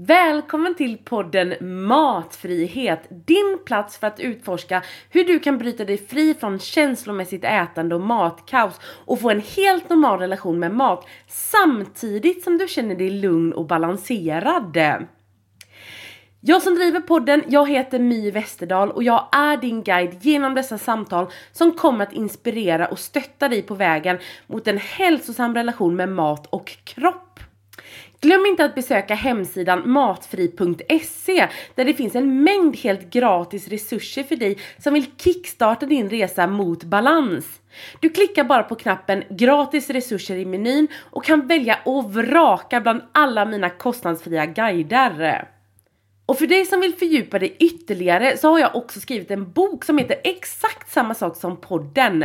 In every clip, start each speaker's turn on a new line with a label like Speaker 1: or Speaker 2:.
Speaker 1: Välkommen till podden Matfrihet, din plats för att utforska hur du kan bryta dig fri från känslomässigt ätande och matkaos och få en helt normal relation med mat samtidigt som du känner dig lugn och balanserad. Jag som driver podden, jag heter My Westerdahl och jag är din guide genom dessa samtal som kommer att inspirera och stötta dig på vägen mot en hälsosam relation med mat och kropp. Glöm inte att besöka hemsidan matfri.se där det finns en mängd helt gratis resurser för dig som vill kickstarta din resa mot balans. Du klickar bara på knappen gratis resurser i menyn och kan välja och vraka bland alla mina kostnadsfria guider. Och för dig som vill fördjupa dig ytterligare så har jag också skrivit en bok som heter exakt samma sak som podden.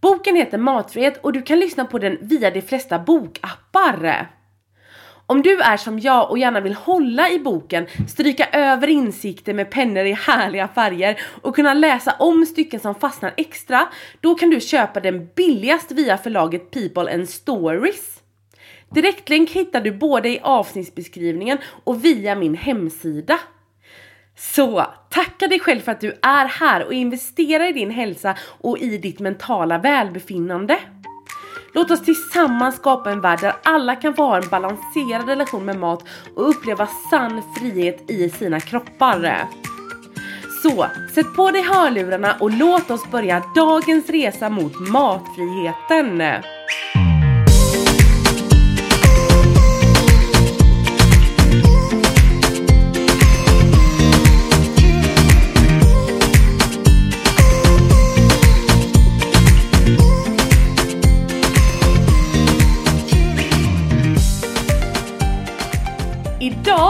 Speaker 1: Boken heter Matfrihet och du kan lyssna på den via de flesta bokappar. Om du är som jag och gärna vill hålla i boken, stryka över insikter med pennor i härliga färger och kunna läsa om stycken som fastnar extra, då kan du köpa den billigast via förlaget People and Stories. Direktlänk hittar du både i avsnittsbeskrivningen och via min hemsida. Så tacka dig själv för att du är här och investera i din hälsa och i ditt mentala välbefinnande. Låt oss tillsammans skapa en värld där alla kan få ha en balanserad relation med mat och uppleva sann frihet i sina kroppar. Så, sätt på dig hörlurarna och låt oss börja dagens resa mot matfriheten.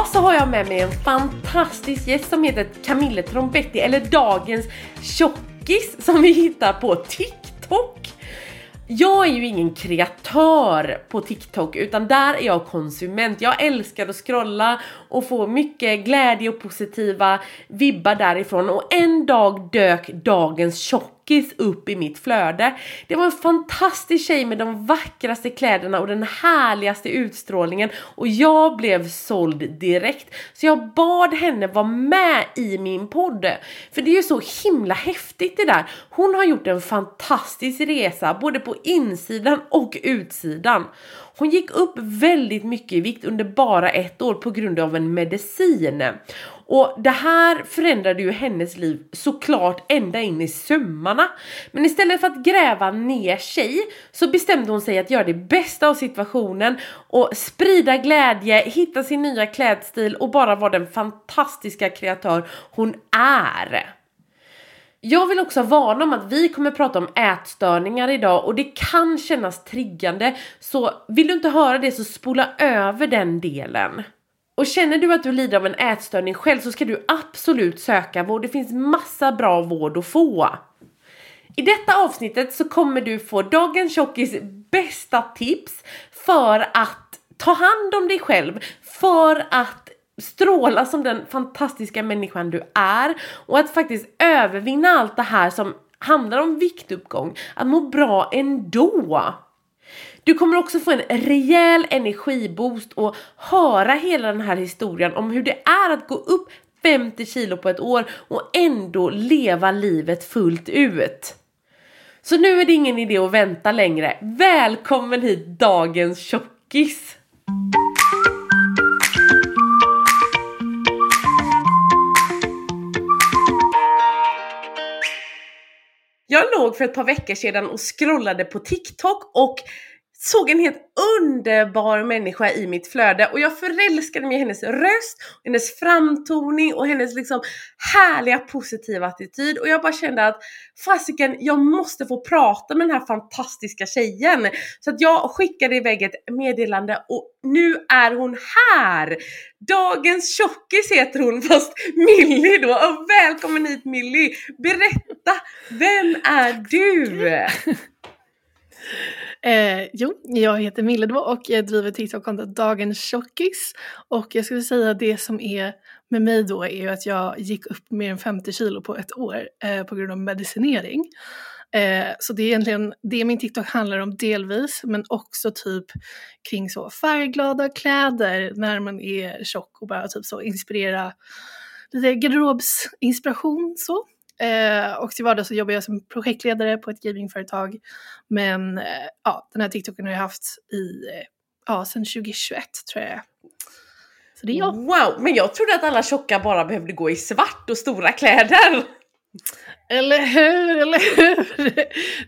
Speaker 1: Idag så har jag med mig en fantastisk gäst som heter Camille Trombetti eller dagens tjockis som vi hittar på TikTok. Jag är ju ingen kreatör på TikTok utan där är jag konsument. Jag älskar att scrolla och få mycket glädje och positiva vibbar därifrån och en dag dök dagens tjock snackis upp i mitt flöde. Det var en fantastisk tjej med de vackraste kläderna och den härligaste utstrålningen och jag blev såld direkt. Så jag bad henne vara med i min podd. För det är ju så himla häftigt det där. Hon har gjort en fantastisk resa både på insidan och utsidan. Hon gick upp väldigt mycket i vikt under bara ett år på grund av en medicin. Och det här förändrade ju hennes liv såklart ända in i sömmarna. Men istället för att gräva ner sig så bestämde hon sig att göra det bästa av situationen och sprida glädje, hitta sin nya klädstil och bara vara den fantastiska kreatör hon är. Jag vill också varna om att vi kommer prata om ätstörningar idag och det kan kännas triggande så vill du inte höra det så spola över den delen. Och känner du att du lider av en ätstörning själv så ska du absolut söka vård. Det finns massa bra vård att få. I detta avsnittet så kommer du få dagens tjockis bästa tips för att ta hand om dig själv, för att stråla som den fantastiska människan du är och att faktiskt övervinna allt det här som handlar om viktuppgång, att må bra ändå. Du kommer också få en rejäl energiboost och höra hela den här historien om hur det är att gå upp 50 kilo på ett år och ändå leva livet fullt ut. Så nu är det ingen idé att vänta längre. Välkommen hit dagens tjockis! Jag låg för ett par veckor sedan och scrollade på TikTok och såg en helt underbar människa i mitt flöde och jag förälskade mig i hennes röst, hennes framtoning och hennes liksom härliga positiva attityd och jag bara kände att fasiken, jag måste få prata med den här fantastiska tjejen. Så att jag skickade iväg ett meddelande och nu är hon här! Dagens tjockis heter hon fast Millie då och välkommen hit Millie! Berätta, vem är du?
Speaker 2: Eh, jo, jag heter Mille då och jag driver TikTok-kontot Dagens Tjockis. Och jag skulle säga det som är med mig då är ju att jag gick upp mer än 50 kilo på ett år eh, på grund av medicinering. Eh, så det är egentligen det min TikTok handlar om delvis, men också typ kring så färgglada kläder när man är tjock och bara typ så inspirera lite garderobsinspiration så. Eh, och till vardags så jobbar jag som projektledare på ett gamingföretag. Men eh, ja, den här TikToken har jag haft i, eh, ja, sedan 2021 tror jag. Så det är jag.
Speaker 1: Wow, men jag trodde att alla tjocka bara behövde gå i svart och stora kläder.
Speaker 2: Eller hur, eller hur?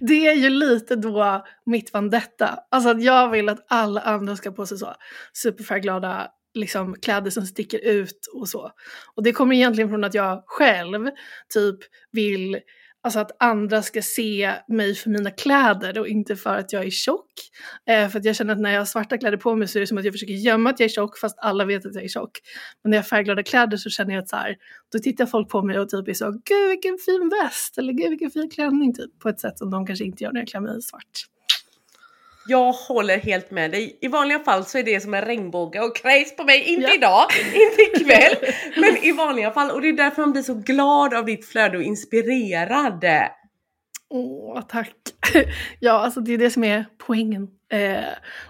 Speaker 2: Det är ju lite då mitt vandetta. Alltså att jag vill att alla andra ska på sig så superfärgglada liksom kläder som sticker ut och så. Och det kommer egentligen från att jag själv typ vill Alltså att andra ska se mig för mina kläder och inte för att jag är tjock. Eh, för att jag känner att när jag har svarta kläder på mig så är det som att jag försöker gömma att jag är tjock fast alla vet att jag är tjock. Men när jag har färgglada kläder så känner jag att så här, då tittar folk på mig och typ är så gud vilken fin väst eller gud vilken fin klänning typ. På ett sätt som de kanske inte gör när jag klär mig i svart.
Speaker 1: Jag håller helt med dig. I vanliga fall så är det som en regnbåge och krejs på mig. Inte ja. idag, inte ikväll, men i vanliga fall. Och det är därför man blir så glad av ditt flöde och inspirerad.
Speaker 2: Åh, tack. ja, alltså det är det som är poängen. Eh,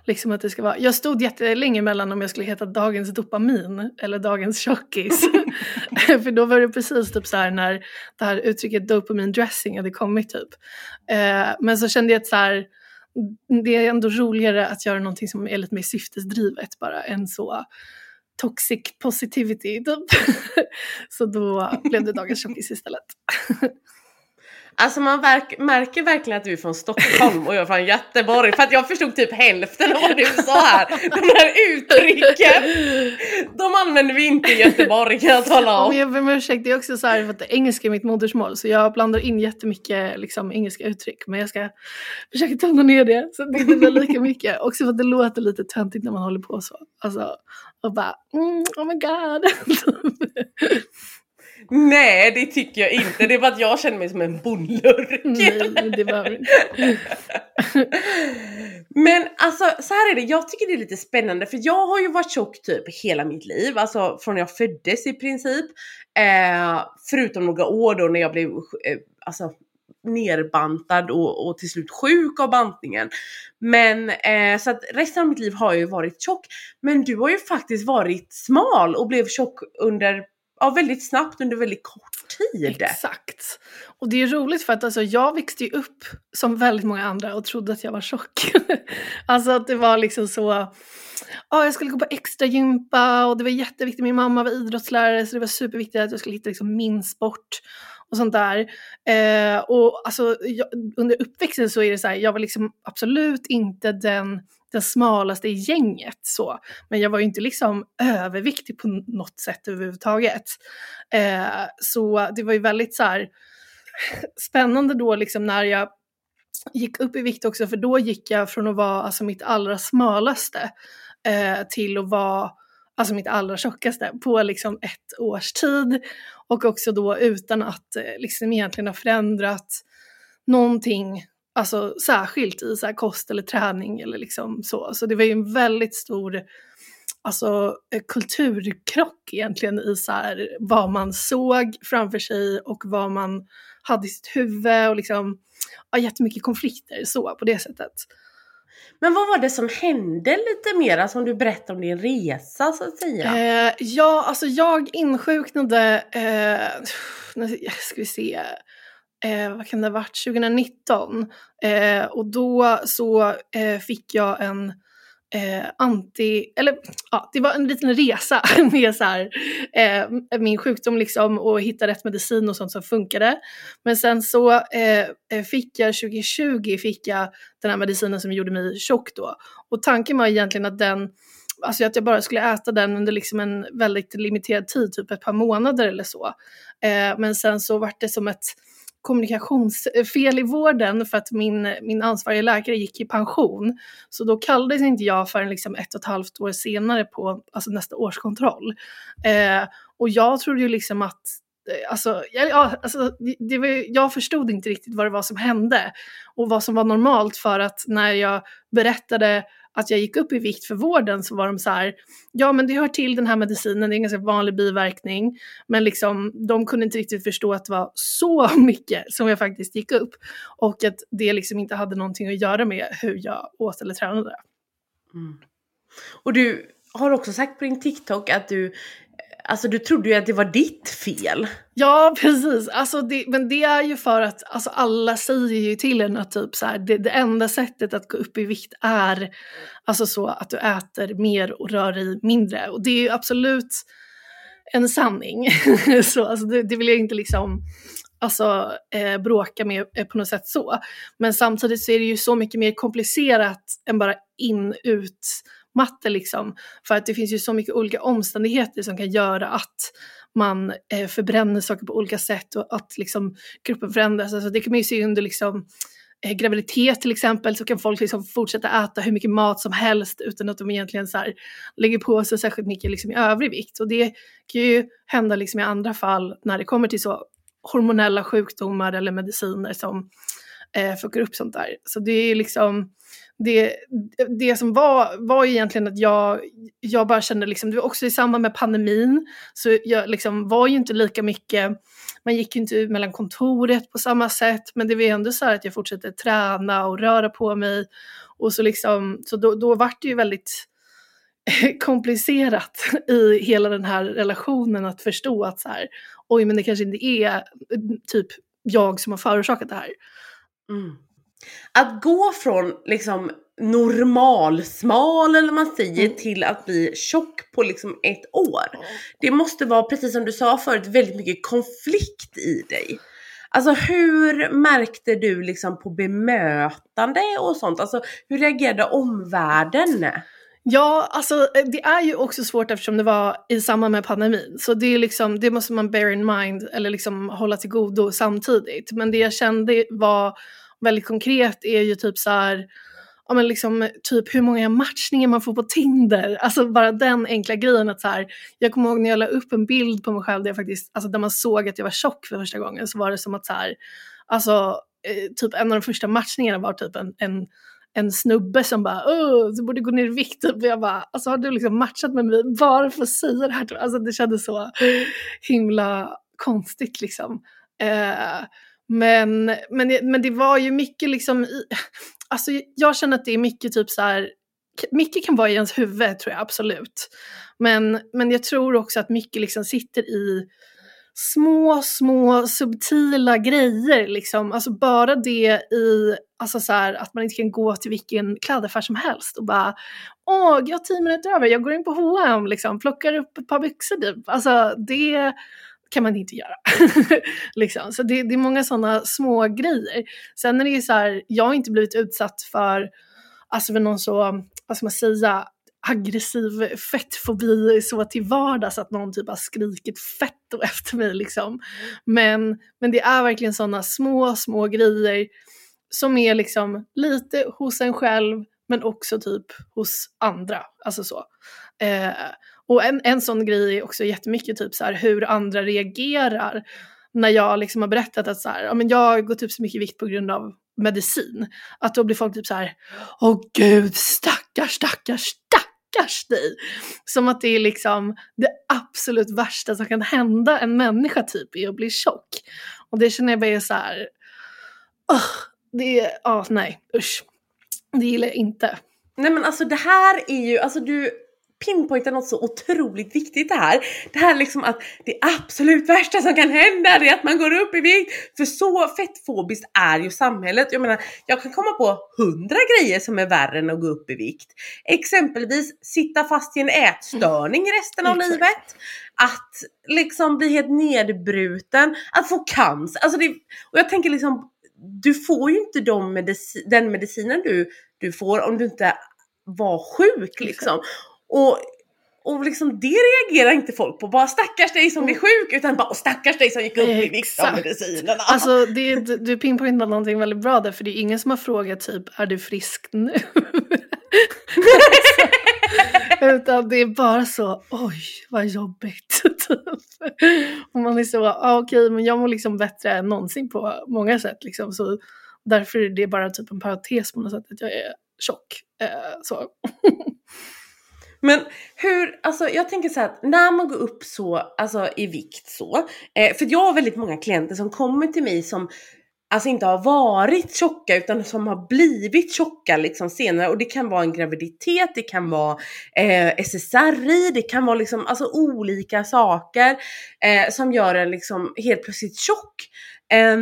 Speaker 2: liksom att det ska vara. Jag stod jättelänge mellan om jag skulle heta Dagens dopamin eller Dagens tjockis. För då var det precis typ så här när det här uttrycket dopamin dressing hade kommit typ. Eh, men så kände jag att så här, Mm, det är ändå roligare att göra någonting som är lite mer syftesdrivet bara än så toxic positivity typ. så då blev det dagens tjockis istället.
Speaker 1: Alltså man verk, märker verkligen att du är från Stockholm och jag är från Göteborg för att jag förstod typ hälften av vad du sa här. De här uttrycken, de använder vi inte i Göteborg kan jag tala om.
Speaker 2: jag ber om ursäkt, det är också så här för att engelska är mitt modersmål så jag blandar in jättemycket liksom, engelska uttryck men jag ska försöka tona ner det så det inte blir lika mycket. Också för att det låter lite töntigt när man håller på så. Alltså, och bara mm, oh my god.
Speaker 1: Nej det tycker jag inte, det är bara att jag känner mig som en bondlurk.
Speaker 2: Nej, det inte.
Speaker 1: Men alltså så här är det, jag tycker det är lite spännande för jag har ju varit tjock typ hela mitt liv, alltså från jag föddes i princip. Eh, förutom några år då när jag blev eh, alltså, nerbantad och, och till slut sjuk av bantningen. Men eh, så att resten av mitt liv har jag ju varit tjock. Men du har ju faktiskt varit smal och blev tjock under ja, väldigt snabbt under väldigt kort tid.
Speaker 2: Exakt. Och det är roligt för att alltså, jag växte ju upp som väldigt många andra och trodde att jag var tjock. alltså att det var liksom så, ja jag skulle gå på extra gympa och det var jätteviktigt, min mamma var idrottslärare så det var superviktigt att jag skulle hitta liksom min sport och sånt där. Eh, och alltså, jag, under uppväxten så är det så här, jag var liksom absolut inte den den smalaste i gänget så. Men jag var ju inte liksom överviktig på något sätt överhuvudtaget. Eh, så det var ju väldigt så här, spännande då liksom när jag gick upp i vikt också för då gick jag från att vara alltså mitt allra smalaste eh, till att vara alltså mitt allra tjockaste på liksom ett års tid och också då utan att eh, liksom egentligen ha förändrat någonting alltså särskilt i så här kost eller träning eller liksom så. Så det var ju en väldigt stor alltså, eh, kulturkrock egentligen i så här, vad man såg framför sig och vad man hade i sitt huvud och liksom ja, jättemycket konflikter så på det sättet.
Speaker 1: Men vad var det som hände lite mer, som alltså, du berättade om din resa så att säga?
Speaker 2: Eh, ja, alltså jag insjuknade, eh, ska vi se, eh, vad kan det ha varit, 2019. Eh, och då så eh, fick jag en eh, anti, eller ja, det var en liten resa med så här, eh, min sjukdom liksom och hitta rätt medicin och sånt som funkade. Men sen så eh, eh fick jag 2020 fick jag den här medicinen som gjorde mig tjock då. Och tanken var egentligen att den Alltså att jag bara skulle äta den under liksom en väldigt limiterad tid, typ ett par månader eller så. Eh, men sen så vart det som ett kommunikationsfel eh, i vården för att min, min ansvariga läkare gick i pension. Så då kallades inte jag förrän liksom ett och ett halvt år senare på alltså nästa årskontroll. Eh, och jag trodde ju liksom att eh, Alltså, ja, alltså det var, jag förstod inte riktigt vad det var som hände och vad som var normalt för att när jag berättade att jag gick upp i vikt för vården så var de så här, ja men det hör till den här medicinen, det är en ganska vanlig biverkning. Men liksom de kunde inte riktigt förstå att det var så mycket som jag faktiskt gick upp. Och att det liksom inte hade någonting att göra med hur jag åt eller tränade.
Speaker 1: Mm. Och du har också sagt på din TikTok att du Alltså du trodde ju att det var ditt fel.
Speaker 2: Ja precis, alltså det, men det är ju för att alltså alla säger ju till en att typ så här, det, det, enda sättet att gå upp i vikt är alltså så att du äter mer och rör dig mindre. Och det är ju absolut en sanning. så alltså det, det vill jag inte liksom alltså, eh, bråka med eh, på något sätt så. Men samtidigt så är det ju så mycket mer komplicerat än bara in, ut matte liksom. För att det finns ju så mycket olika omständigheter som kan göra att man eh, förbränner saker på olika sätt och att liksom gruppen förändras. Alltså det kan man ju se under liksom eh, graviditet till exempel så kan folk liksom fortsätta äta hur mycket mat som helst utan att de egentligen så här, lägger på sig särskilt mycket liksom i övrig vikt. Och det kan ju hända liksom i andra fall när det kommer till så hormonella sjukdomar eller mediciner som eh, fuckar upp sånt där. Så det är liksom det, det som var, var egentligen att jag, jag bara kände liksom, det var också i samband med pandemin, så jag liksom var ju inte lika mycket, man gick ju inte ut mellan kontoret på samma sätt, men det var ändå så att jag fortsatte träna och röra på mig. Och så liksom, så då, då vart det ju väldigt komplicerat i hela den här relationen att förstå att så här, oj men det kanske inte är typ jag som har förorsakat det här.
Speaker 1: Mm. Att gå från liksom normalsmal eller man säger mm. till att bli tjock på liksom ett år. Det måste vara precis som du sa förut väldigt mycket konflikt i dig. Alltså hur märkte du liksom på bemötande och sånt? Alltså hur reagerade omvärlden?
Speaker 2: Ja, alltså eh, det är ju också svårt eftersom det var i samband med pandemin. Så det, är liksom, det måste man bear in mind eller liksom hålla till godo samtidigt. Men det jag kände var väldigt konkret är ju typ så här, ja men liksom typ hur många matchningar man får på Tinder. Alltså bara den enkla grejen att så här, jag kommer ihåg när jag la upp en bild på mig själv där jag faktiskt, alltså där man såg att jag var tjock för första gången så var det som att så här, alltså eh, typ en av de första matchningarna var typ en, en en snubbe som bara Åh, du borde gå ner i vikt. Typ. Och jag bara, alltså har du liksom matchat med mig bara för att säga det här? Alltså det kändes så himla konstigt liksom. Eh, men, men, men det var ju mycket liksom, i, alltså jag känner att det är mycket typ så här, mycket kan vara i ens huvud tror jag absolut. Men, men jag tror också att mycket liksom sitter i små, små subtila grejer liksom. Alltså bara det i, alltså så här, att man inte kan gå till vilken klädaffär som helst och bara Åh, jag har tio minuter över, jag går in på H&M liksom, plockar upp ett par byxor typ. Alltså det kan man inte göra. liksom. Så det, det, är många sådana små grejer. Sen är det ju så här, jag har inte blivit utsatt för, alltså för någon så, vad ska man säga, aggressiv fettfobi så till vardags att någon typ har skrikit fett efter mig liksom. Men, men det är verkligen sådana små, små grejer som är liksom lite hos en själv men också typ hos andra. Alltså så. Eh, och en, en sån grej är också jättemycket typ så här, hur andra reagerar när jag liksom har berättat att så här, ja, men jag har gått upp så mycket vikt på grund av medicin. Att då blir folk typ så här, åh gud stackars, stackars, stackars dig. Som att det är liksom det absolut värsta som kan hända en människa typ är att bli tjock. Och det känner jag bara är så här, oh, det är, ja oh, nej usch. Det gillar jag inte.
Speaker 1: Nej men alltså det här är ju, alltså du pinpointar något så otroligt viktigt det här. Det här liksom att det absolut värsta som kan hända är att man går upp i vikt. För så fettfobiskt är ju samhället. Jag menar, jag kan komma på hundra grejer som är värre än att gå upp i vikt. Exempelvis sitta fast i en ätstörning resten av livet. Att liksom bli helt nedbruten, att få cancer. Alltså det, och jag tänker liksom, du får ju inte de medici den medicinen du, du får om du inte var sjuk liksom. Och, och liksom det reagerar inte folk på, bara stackars dig som blir sjuk, utan bara stackars dig som gick upp i vikt av medicinerna.
Speaker 2: Alltså det, du pinpointar någonting väldigt bra där, för det är ingen som har frågat typ, är du frisk nu? Utan det är bara så, oj vad jobbigt. och man är så, ah, okej okay, men jag mår liksom bättre än någonsin på många sätt liksom. Så därför är det bara typ en parentes på något sätt att jag är tjock. Eh, så.
Speaker 1: Men hur, alltså jag tänker så här att när man går upp så, alltså i vikt så, eh, för jag har väldigt många klienter som kommer till mig som alltså inte har varit tjocka utan som har blivit tjocka liksom senare och det kan vara en graviditet, det kan vara eh, SSRI, det kan vara liksom alltså olika saker eh, som gör en liksom helt plötsligt tjock. Eh,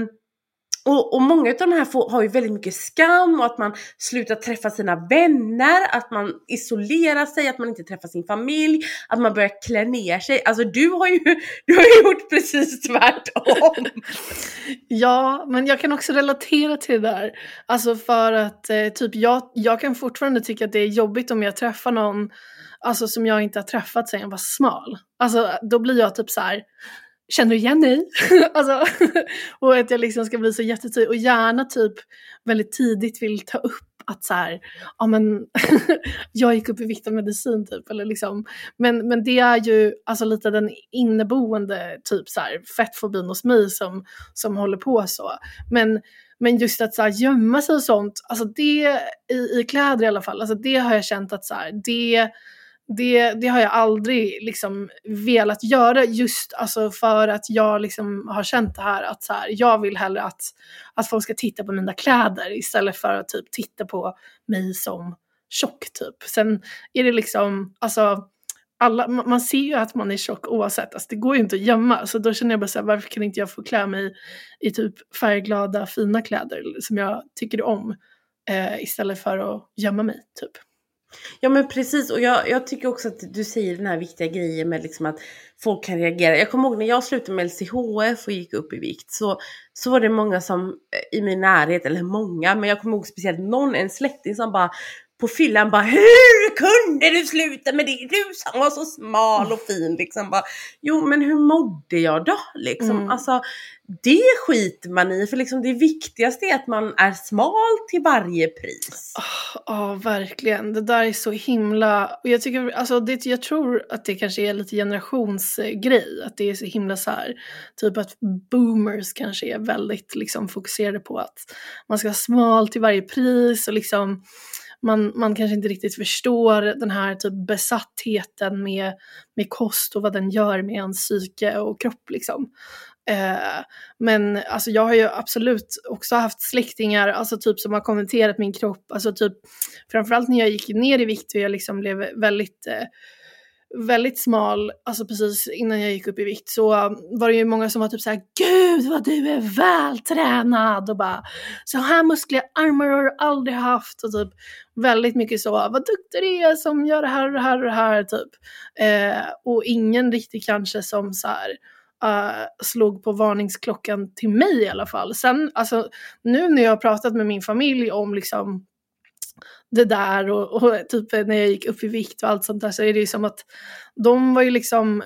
Speaker 1: och, och, många av de här får, har ju väldigt mycket skam och att man slutar träffa sina vänner, att man isolerar sig, att man inte träffar sin familj, att man börjar klä ner sig. Alltså du har ju, du har ju gjort precis tvärtom.
Speaker 2: ja, men jag kan också relatera till det där. Alltså för att eh, typ jag, jag kan fortfarande tycka att det är jobbigt om jag träffar någon alltså, som jag inte har träffat sedan jag var smal. Alltså då blir jag typ så här känner du igen dig? alltså, och att jag liksom ska bli så jättetydlig och gärna typ väldigt tidigt vill ta upp att så här, ja men jag gick upp i vikt av medicin typ. Eller liksom. men, men det är ju alltså lite den inneboende typ så här, fettfobin hos mig som, som håller på så. Men, men just att så här, gömma sig och sånt, alltså det i, i kläder i alla fall, alltså det har jag känt att så här, det det, det har jag aldrig liksom velat göra just alltså för att jag liksom har känt det här att så här, jag vill hellre att, att folk ska titta på mina kläder istället för att typ titta på mig som tjock typ. Sen är det liksom, alltså alla, man ser ju att man är tjock oavsett, alltså det går ju inte att gömma. Så då känner jag bara såhär, varför kan inte jag få klä mig i typ färgglada fina kläder som jag tycker om eh, istället för att gömma mig typ.
Speaker 1: Ja men precis och jag, jag, tycker också att du säger den här viktiga grejen med liksom att folk kan reagera. Jag kommer ihåg när jag slutade med LCHF och gick upp i vikt så, så var det många som eh, i min närhet, eller många, men jag kommer ihåg speciellt någon, en släkting som bara på fyllan bara Hur kunde du sluta med det? Du som var så smal och fin liksom. Bara, jo men hur mådde jag då? Liksom. Mm. Alltså, det skiter man i för liksom det viktigaste är att man är smal till varje pris.
Speaker 2: Ja oh, oh, verkligen, det där är så himla, och jag tycker, alltså det, jag tror att det kanske är lite generationsgrej, att det är så himla så här, typ att boomers kanske är väldigt liksom fokuserade på att man ska vara smal till varje pris och liksom man, man kanske inte riktigt förstår den här typ besattheten med, med kost och vad den gör med ens psyke och kropp liksom. Eh, men alltså jag har ju absolut också haft släktingar, alltså typ som har kommenterat min kropp, alltså typ framförallt när jag gick ner i vikt och jag liksom blev väldigt eh, väldigt smal, alltså precis innan jag gick upp i vikt så var det ju många som var typ såhär Gud vad du är vältränad och bara så här muskliga armar har du aldrig haft och typ väldigt mycket så vad duktig du är som gör det här och det här och det här typ. Eh, och ingen riktigt kanske som så här, uh, slog på varningsklockan till mig i alla fall. Sen alltså nu när jag har pratat med min familj om liksom det där och, och, typ när jag gick upp i vikt och allt sånt där så är det ju som att de var ju liksom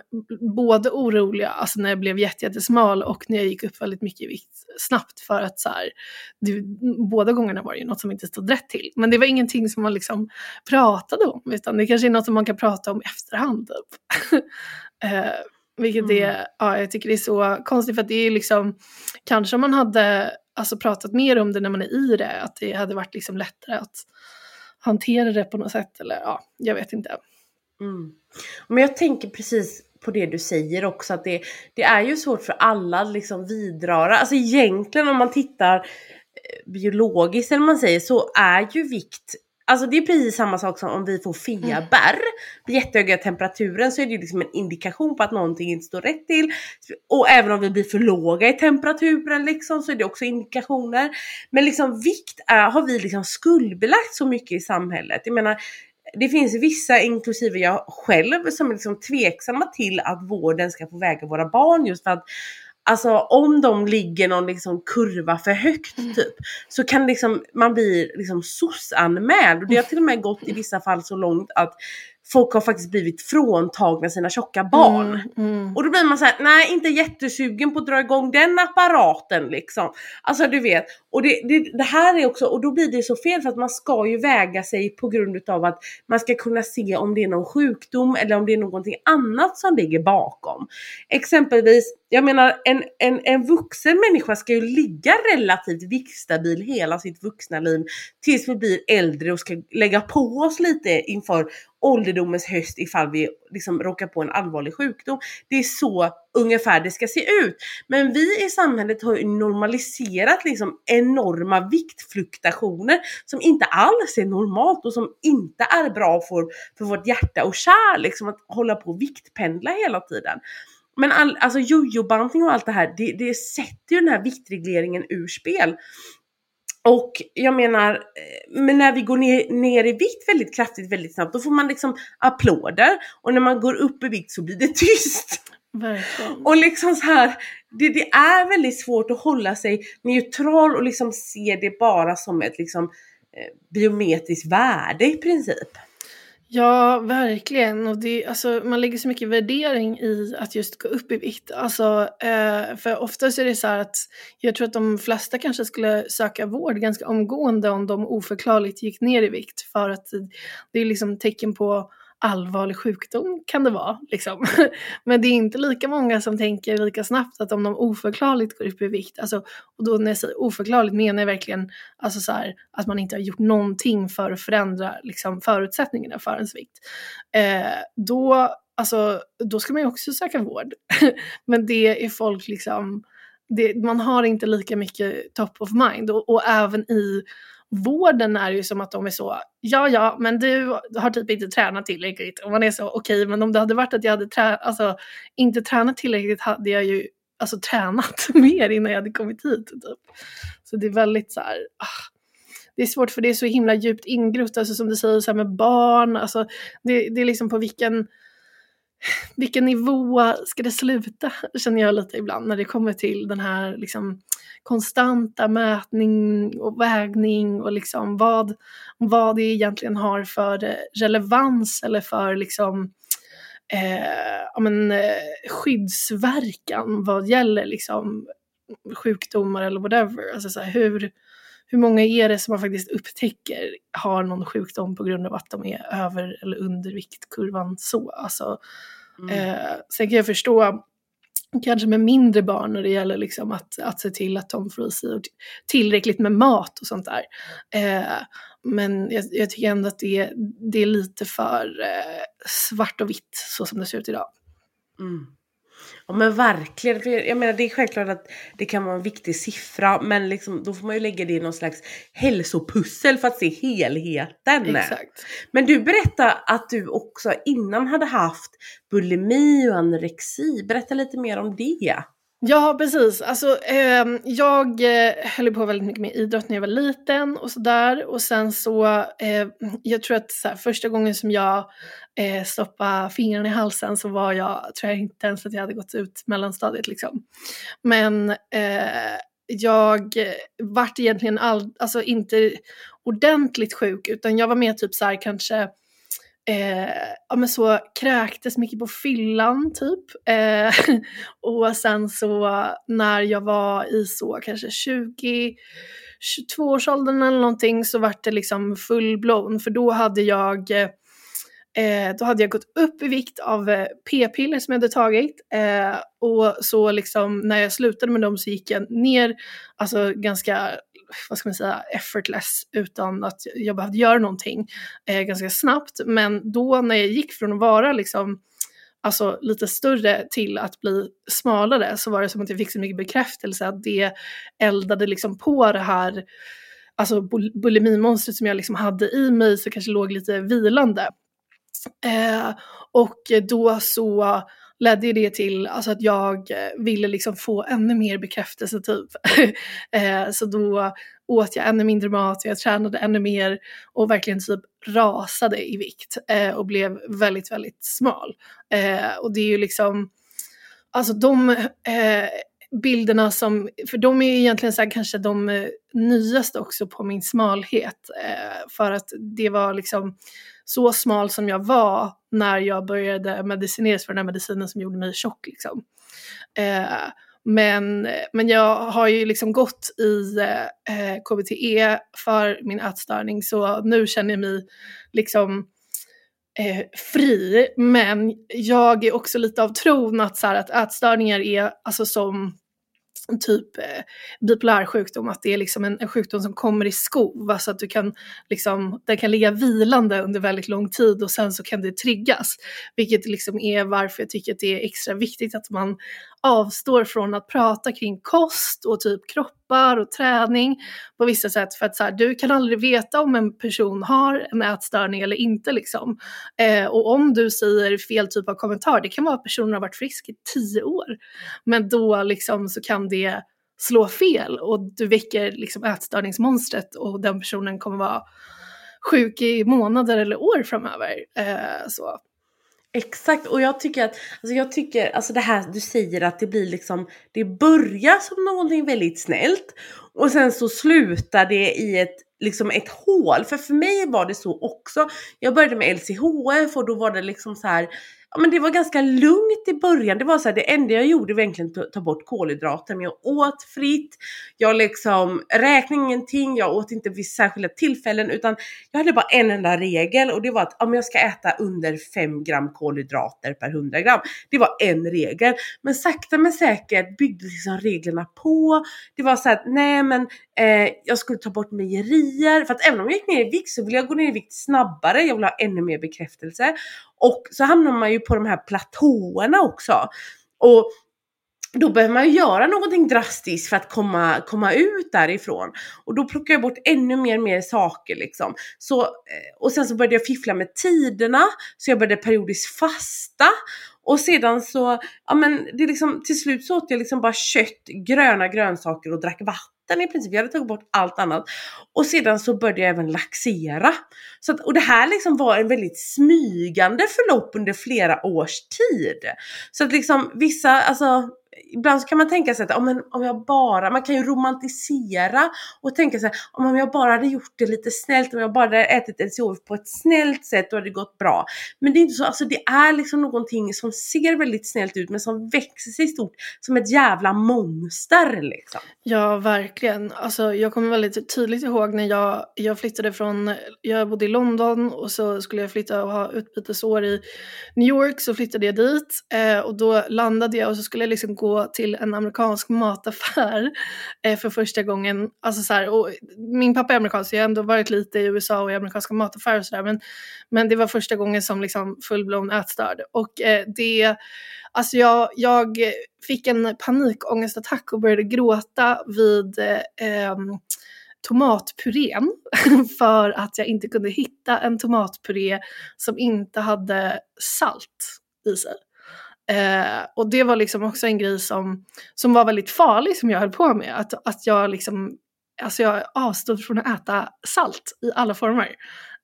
Speaker 2: både oroliga, alltså när jag blev jättesmal och när jag gick upp väldigt mycket i vikt snabbt för att så här, det, båda gångerna var det ju något som inte stod rätt till. Men det var ingenting som man liksom pratade om utan det kanske är något som man kan prata om i efterhand typ. Eh, vilket mm. är, ja jag tycker det är så konstigt för att det är liksom, kanske om man hade alltså pratat mer om det när man är i det, att det hade varit liksom lättare att hantera det på något sätt eller ja, jag vet inte.
Speaker 1: Mm. Men jag tänker precis på det du säger också att det, det är ju svårt för alla liksom vidröra, alltså egentligen om man tittar eh, biologiskt eller man säger så är ju vikt Alltså det är precis samma sak som om vi får feber mm. vid jättehöga temperaturen så är det ju liksom en indikation på att någonting inte står rätt till. Och även om vi blir för låga i temperaturen liksom så är det också indikationer. Men liksom vikt är, har vi liksom skuldbelagt så mycket i samhället. Jag menar det finns vissa, inklusive jag själv, som är liksom tveksamma till att vården ska få väga våra barn just för att Alltså om de ligger någon liksom kurva för högt mm. typ så kan liksom, man bli liksom SOS-anmäld. Och det har till och med gått i vissa fall så långt att folk har faktiskt blivit fråntagna sina tjocka barn. Mm, mm. Och då blir man såhär, nej inte jättesugen på att dra igång den apparaten liksom. Alltså du vet, och det, det, det, här är också, och då blir det så fel för att man ska ju väga sig på grund utav att man ska kunna se om det är någon sjukdom eller om det är någonting annat som ligger bakom. Exempelvis jag menar en, en, en vuxen människa ska ju ligga relativt viktstabil hela sitt vuxna liv tills vi blir äldre och ska lägga på oss lite inför ålderdomens höst ifall vi liksom råkar på en allvarlig sjukdom. Det är så ungefär det ska se ut. Men vi i samhället har ju normaliserat liksom enorma viktfluktuationer som inte alls är normalt och som inte är bra för, för vårt hjärta och kärl, liksom att hålla på och viktpendla hela tiden. Men all, alltså jojo-bantning och allt det här, det, det sätter ju den här viktregleringen ur spel. Och jag menar, eh, men när vi går ner, ner i vikt väldigt kraftigt, väldigt snabbt, då får man liksom applåder. Och när man går upp i vikt så blir det tyst.
Speaker 2: Verkligen.
Speaker 1: Och liksom så här, det, det är väldigt svårt att hålla sig neutral och liksom se det bara som ett liksom eh, biometriskt värde i princip.
Speaker 2: Ja, verkligen. Och det, alltså, man lägger så mycket värdering i att just gå upp i vikt. Alltså, eh, för oftast är det så här att jag tror att de flesta kanske skulle söka vård ganska omgående om de oförklarligt gick ner i vikt. För att det är liksom tecken på allvarlig sjukdom kan det vara. Liksom. Men det är inte lika många som tänker lika snabbt att om de oförklarligt går upp i vikt, alltså, och då när jag säger oförklarligt menar jag verkligen alltså så här, att man inte har gjort någonting för att förändra liksom, förutsättningarna för ens vikt. Eh, då, alltså, då ska man ju också söka vård. Men det är folk liksom, det, man har inte lika mycket top of mind och, och även i vården är ju som att de är så, ja ja, men du har typ inte tränat tillräckligt. Och man är så, okej, okay, men om det hade varit att jag hade trä alltså, inte tränat tillräckligt hade jag ju alltså, tränat mer innan jag hade kommit hit. Typ. Så det är väldigt så här, ah, det är svårt för det är så himla djupt ingrott, alltså som du säger så här med barn, alltså det, det är liksom på vilken vilken nivå ska det sluta, känner jag lite ibland när det kommer till den här liksom, konstanta mätning och vägning och liksom vad, vad det egentligen har för relevans eller för liksom, eh, men, eh, skyddsverkan vad gäller liksom, sjukdomar eller whatever. Alltså, så här, hur, hur många är det som man faktiskt upptäcker har någon sjukdom på grund av att de är över eller under viktkurvan så. Alltså, mm. eh, sen kan jag förstå kanske med mindre barn när det gäller liksom att, att se till att de får i sig tillräckligt med mat och sånt där. Eh, men jag, jag, tycker ändå att det, det är lite för eh, svart och vitt så som det ser ut idag.
Speaker 1: Mm. Ja men verkligen, för jag menar det är självklart att det kan vara en viktig siffra men liksom, då får man ju lägga det i någon slags hälsopussel för att se helheten.
Speaker 2: Exakt.
Speaker 1: Men du berättade att du också innan hade haft bulimi och anorexi. Berätta lite mer om det.
Speaker 2: Ja, precis. Alltså, ehm, eh, jag höll på väldigt mycket med idrott när jag var liten och sådär. Och sen så, eh, jag tror att så här, första gången som jag eh, stoppade fingrarna i halsen så var jag, tror jag inte ens att jag hade gått ut mellanstadiet liksom. Men eh, jag vart egentligen all, alltså inte ordentligt sjuk utan jag var mer typ så här kanske eh, ja, men så kräktes mycket på fyllan typ. Eh, och sen så när jag var i så kanske 20 22-årsåldern eller någonting så vart det liksom full-blown för då hade jag Eh, då hade jag gått upp i vikt av eh, p-piller som jag hade tagit. Eh, och så liksom när jag slutade med dem så gick jag ner, alltså ganska vad ska man säga, effortless utan att jag behövde göra någonting eh, ganska snabbt. Men då när jag gick från att vara liksom alltså lite större till att bli smalare så var det som att jag fick så mycket bekräftelse att det eldade liksom på det här alltså bulimimonstret som jag liksom hade i mig så kanske låg lite vilande. Eh, och då så ledde ju det till alltså, att jag eh, ville liksom få ännu mer bekräftelse typ. eh, så då åt jag ännu mindre mat, jag tränade ännu mer och verkligen typ rasade i vikt eh, och blev väldigt, väldigt smal. Eh, och det är ju liksom, alltså de eh, bilderna som, för de är ju egentligen så här, kanske de eh, nyaste också på min smalhet. Eh, för att det var liksom så smal som jag var när jag började medicineras för den här medicinen som gjorde mig tjock. Liksom. Eh, men, men jag har ju liksom gått i eh, eh KBTE för min ätstörning så nu känner jag mig liksom eh, fri, men jag är också lite av tron att, så här, att ätstörningar är alltså som typ eh, bipolär sjukdom, att det är liksom en, en, sjukdom som kommer i skov, alltså att du kan liksom, den kan ligga vilande under väldigt lång tid och sen så kan det triggas. Vilket liksom är varför jag tycker att det är extra viktigt att man avstår från att prata kring kost och typ kroppar och träning på vissa sätt för att så här, du kan aldrig veta om en person har en ätstörning eller inte liksom. Eh, och om du säger fel typ av kommentar, det kan vara att personen har varit frisk i tio år, men då liksom så kan det slå fel och du väcker liksom ätstörningsmonstret och den personen kommer vara sjuk i månader eller år framöver. Eh, så.
Speaker 1: Exakt och jag tycker att, alltså jag tycker, alltså det här du säger att det blir liksom, det börjar som någonting väldigt snällt och sen så slutar det i ett, liksom ett hål. För för mig var det så också. Jag började med LCHF och då var det liksom så här ja, men det var ganska lugnt i början. Det var så här, det enda jag gjorde var egentligen att ta bort kolhydrater. Men jag åt fritt, jag liksom räknade ingenting, jag åt inte vid särskilda tillfällen utan jag hade bara en enda regel och det var att om jag ska äta under 5 gram kolhydrater per 100 gram. Det var en regel. Men sakta men säkert byggdes liksom reglerna på. Det var så att nej men eh, jag skulle ta bort mejerier för att även om jag gick ner i vikt så ville jag gå ner i vikt snabbare. Jag ville ha ännu mer bekräftelse. Och så hamnar man ju på de här platåerna också. Och då behöver man ju göra någonting drastiskt för att komma, komma ut därifrån. Och då plockar jag bort ännu mer mer saker liksom. Så, eh, och sen så började jag fiffla med tiderna, så jag började periodiskt fasta. Och sedan så, ja men det liksom, till slut så åt jag liksom bara kött, gröna grönsaker och drack vatten vatten i princip. Jag hade tagit bort allt annat. Och sedan så började jag även laxera. Så att, och det här liksom var en väldigt smygande förlopp under flera års tid. Så att liksom vissa, alltså ibland så kan man tänka sig att om, om jag bara, man kan ju romantisera och tänka sig om jag bara hade gjort det lite snällt, om jag bara hade ätit LCHF på ett snällt sätt då hade det gått bra. Men det är inte så, alltså det är liksom någonting som ser väldigt snällt ut men som växer sig stort som ett jävla monster liksom.
Speaker 2: Ja, verkligen. Alltså jag kommer väldigt tydligt ihåg när jag, jag flyttade från, jag bodde i London och så skulle jag flytta och ha utbytesår i New York så flyttade jag dit eh, och då landade jag och så skulle jag liksom gå till en amerikansk mataffär eh, för första gången. Alltså så här, och min pappa är amerikansk, så jag har ändå varit lite i USA och i amerikanska mataffärer och sådär. Men, men det var första gången som liksom fullblown ätstörd. Och eh, det, alltså jag, jag fick en panikångestattack och började gråta vid eh, ehm, tomatpurén för att jag inte kunde hitta en tomatpuré som inte hade salt i sig. Eh, och det var liksom också en grej som, som var väldigt farlig som jag höll på med. Att, att jag liksom, alltså jag avstod från att äta salt i alla former.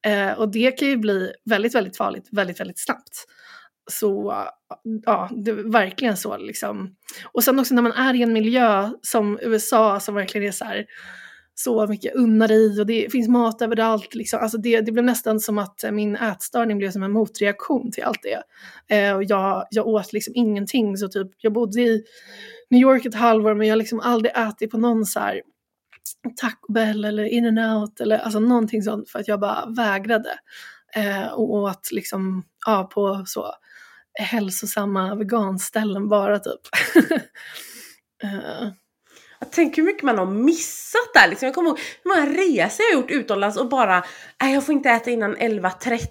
Speaker 2: Eh, och det kan ju bli väldigt, väldigt farligt väldigt, väldigt snabbt. Så ja, det är verkligen så liksom. Och sen också när man är i en miljö som USA som verkligen är så här, så mycket unna dig och det finns mat överallt. Liksom. Alltså det, det blev nästan som att eh, min ätstörning blev som en motreaktion till allt det. Eh, och jag, jag åt liksom ingenting. Så typ, jag bodde i New York ett halvår men jag har liksom aldrig ätit på någon så här Taco Bell eller In and Out eller alltså någonting sånt för att jag bara vägrade. Eh, och åt liksom, ja, på så hälsosamma veganställen bara typ.
Speaker 1: eh. Jag tänker hur mycket man har missat där liksom. Jag kommer ihåg hur många resor jag har gjort utomlands och bara, nej jag får inte äta innan 11.30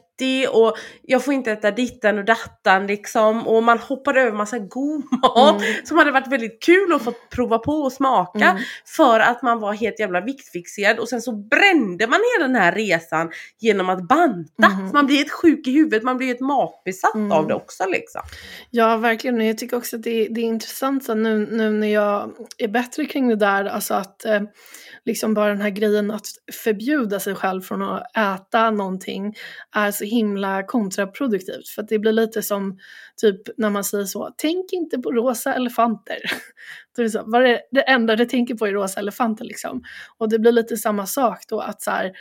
Speaker 1: och jag får inte äta dittan och dattan liksom. Och man hoppar över massa god mat mm. som hade varit väldigt kul att få prova på och smaka. Mm. För att man var helt jävla viktfixerad och sen så brände man hela den här resan genom att banta. Mm. Man blir helt sjuk i huvudet, man blir helt matbesatt av mm. det också liksom.
Speaker 2: Ja verkligen, jag tycker också att det, det är intressant så nu, nu när jag är bättre kring det där, alltså att eh, liksom bara den här grejen att förbjuda sig själv från att äta någonting är så himla kontraproduktivt. För att det blir lite som typ när man säger så, tänk inte på rosa elefanter. Då är det så, vad är det enda du tänker på är rosa elefanter liksom. Och det blir lite samma sak då att så här,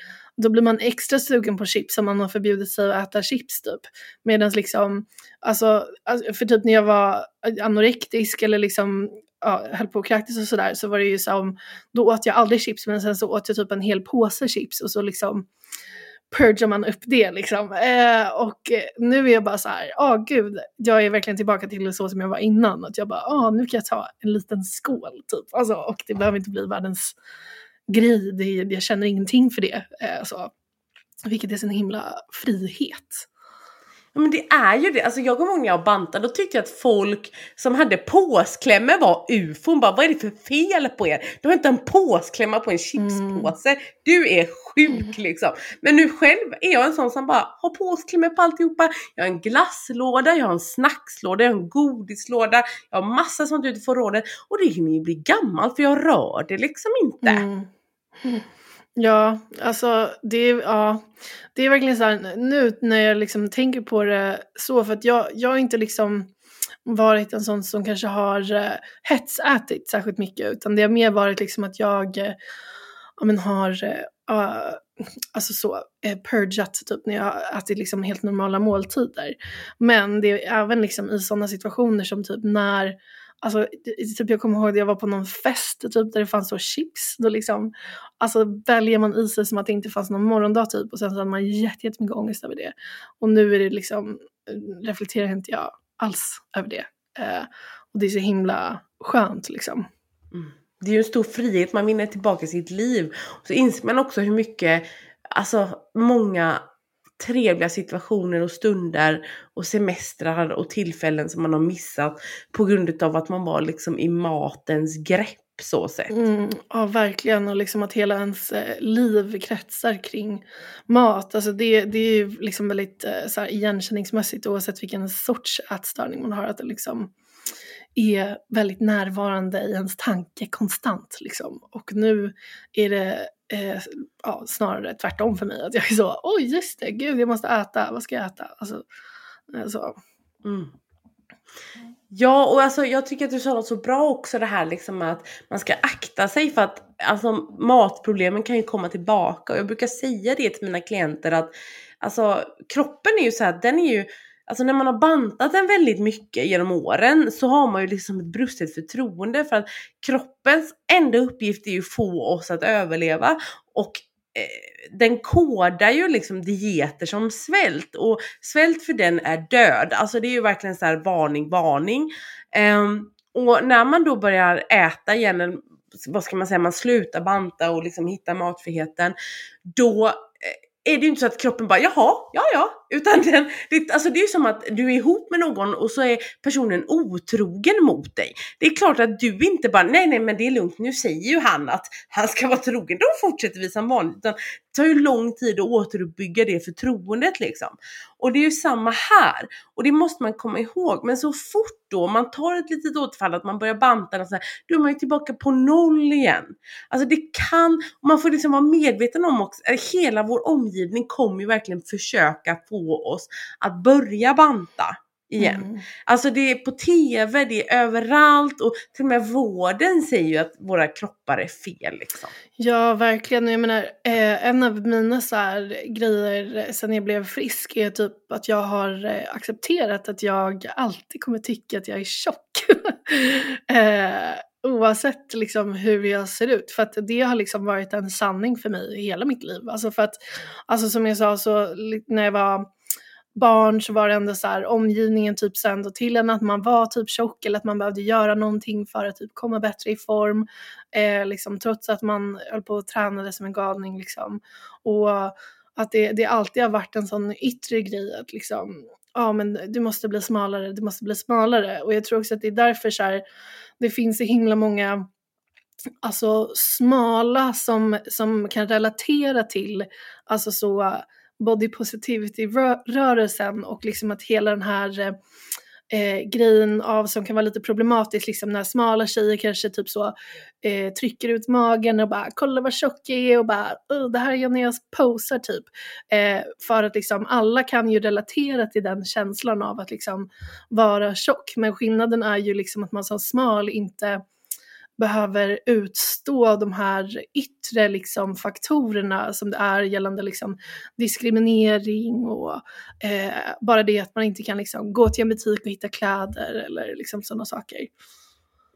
Speaker 2: då blir man extra sugen på chips om man har förbjudit sig att äta chips typ. Medan liksom, alltså, alltså, för typ när jag var anorektisk eller liksom ja, höll på och kräktes och sådär så var det ju som, då åt jag aldrig chips men sen så åt jag typ en hel påse chips och så liksom purgar man upp det liksom. Eh, och nu är jag bara så här, ja oh, gud, jag är verkligen tillbaka till så som jag var innan. Att jag bara, ja oh, nu kan jag ta en liten skål typ. Alltså, och det behöver inte bli världens grej, det, jag känner ingenting för det. Eh, så. Vilket är sin himla frihet.
Speaker 1: Men det är ju det. Alltså jag kommer ihåg när jag bantade, då tyckte jag att folk som hade påsklämmor var ufon. Bara, vad är det för fel på er? Du har inte en påsklämma på en chipspåse. Mm. Du är sjuk liksom. Men nu själv är jag en sån som bara har påsklämmor på alltihopa. Jag har en glasslåda, jag har en snackslåda, jag har en godislåda. Jag har massa sånt ute på rådet. Och det hinner ju bli gammalt för jag rör det liksom inte. Mm.
Speaker 2: Ja, alltså det är, ja, det är verkligen så här nu när jag liksom tänker på det så för att jag, jag har inte liksom varit en sån som kanske har eh, hetsätit särskilt mycket utan det har mer varit liksom att jag eh, ja, men har eh, alltså så, eh, purgat typ när jag har ätit liksom helt normala måltider. Men det är även liksom i sådana situationer som typ när Alltså, typ jag kommer ihåg att jag var på någon fest typ, där det fanns så chips. Då liksom, alltså väljer man i sig som att det inte fanns någon morgondag typ och sen så hade man jättemycket ångest över det. Och nu är det liksom, reflekterar inte jag alls över det. Eh, och det är så himla skönt liksom.
Speaker 1: Mm. Det är ju en stor frihet, man vinner tillbaka sitt liv. Och så inser man också hur mycket, alltså många trevliga situationer och stunder och semestrar och tillfällen som man har missat på grund av att man var liksom i matens grepp så sett.
Speaker 2: Mm, ja verkligen och liksom att hela ens eh, liv kretsar kring mat. Alltså det, det är ju liksom väldigt eh, så här, igenkänningsmässigt oavsett vilken sorts ätstörning man har. Att det liksom är väldigt närvarande i ens tanke konstant. Liksom. Och nu är det eh, ja, snarare tvärtom för mig. Att jag är så, oj just det, gud jag måste äta, vad ska jag äta? Alltså, alltså.
Speaker 1: Mm. Ja, och alltså, jag tycker att du sa något så bra också det här liksom att man ska akta sig för att alltså, matproblemen kan ju komma tillbaka. Och jag brukar säga det till mina klienter att alltså, kroppen är ju så här, den är ju Alltså när man har bantat den väldigt mycket genom åren så har man ju liksom ett brustet förtroende för att kroppens enda uppgift är ju att få oss att överleva och eh, den kodar ju liksom dieter som svält och svält för den är död. Alltså det är ju verkligen så här varning, varning. Um, och när man då börjar äta igen, vad ska man säga, man slutar banta och liksom hittar matfriheten, då eh, är det ju inte så att kroppen bara jaha, ja ja, utan den, det, alltså det är som att du är ihop med någon och så är personen otrogen mot dig. Det är klart att du inte bara, nej nej men det är lugnt, nu säger ju han att han ska vara trogen, då fortsätter vi som vanligt. Utan det tar ju lång tid att återuppbygga det förtroendet liksom. Och det är ju samma här. Och det måste man komma ihåg. Men så fort då man tar ett litet återfall, att man börjar banta, och så här, då är man ju tillbaka på noll igen. Alltså det kan, man får liksom vara medveten om också, eh, hela vår omgivning kommer ju verkligen försöka få få oss att börja banta igen. Mm. Alltså det är på TV, det är överallt och till och med vården säger ju att våra kroppar är fel liksom.
Speaker 2: Ja verkligen, jag menar eh, en av mina så grejer sen jag blev frisk är typ att jag har eh, accepterat att jag alltid kommer tycka att jag är tjock. eh, oavsett liksom hur jag ser ut. För att det har liksom varit en sanning för mig hela mitt liv. Alltså för att, alltså som jag sa så när jag var barn så var det ändå så här omgivningen typ sände till en att man var typ tjock eller att man behövde göra någonting för att typ komma bättre i form. Eh, liksom, trots att man höll på och tränade som en galning liksom. Och att det, det alltid har varit en sån yttre grej att liksom, ja men du måste bli smalare, du måste bli smalare. Och jag tror också att det är därför så här, det finns så himla många alltså smala som, som kan relatera till alltså så body positivity-rörelsen och liksom att hela den här eh, eh, grejen av som kan vara lite problematisk, liksom när smala tjejer kanske typ så eh, trycker ut magen och bara kolla vad tjock jag är och bara det här är jag när jag posar typ. Eh, för att liksom alla kan ju relatera till den känslan av att liksom vara tjock men skillnaden är ju liksom att man som smal inte behöver utstå de här yttre liksom, faktorerna som det är gällande liksom, diskriminering och eh, bara det att man inte kan liksom, gå till en butik och hitta kläder eller liksom, sådana saker.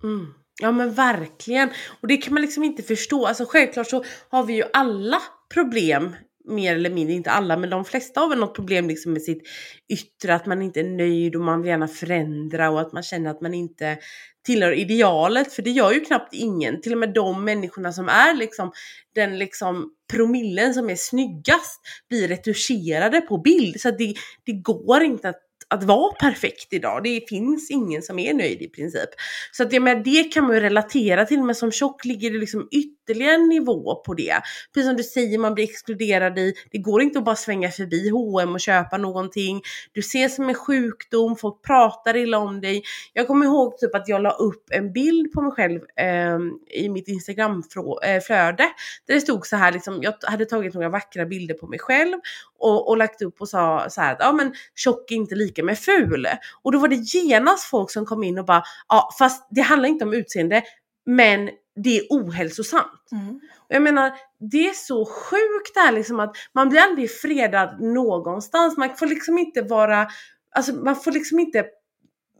Speaker 1: Mm. Ja men verkligen. Och det kan man liksom inte förstå. Alltså självklart så har vi ju alla problem mer eller mindre, inte alla, men de flesta har väl något problem liksom med sitt yttre, att man inte är nöjd och man vill gärna förändra och att man känner att man inte tillhör idealet, för det gör ju knappt ingen. Till och med de människorna som är liksom den liksom promillen som är snyggast blir retuscherade på bild. Så det, det går inte att att vara perfekt idag. Det finns ingen som är nöjd i princip. Så att det, med det kan man ju relatera till, men som tjock ligger det liksom ytterligare en nivå på det. Precis som du säger, man blir exkluderad i, det går inte att bara svänga förbi H&M och köpa någonting. Du ses som en sjukdom, folk pratar illa om dig. Jag kommer ihåg typ att jag la upp en bild på mig själv eh, i mitt Instagram-flöde. Eh, där det stod så här, liksom, jag hade tagit några vackra bilder på mig själv och, och lagt upp och sa så här att ja men tjock är inte lika med ful. Och då var det genast folk som kom in och bara ja fast det handlar inte om utseende men det är ohälsosamt. Mm. Och jag menar, det är så sjukt det här liksom att man blir aldrig fredad någonstans. Man får liksom inte vara, alltså man får liksom inte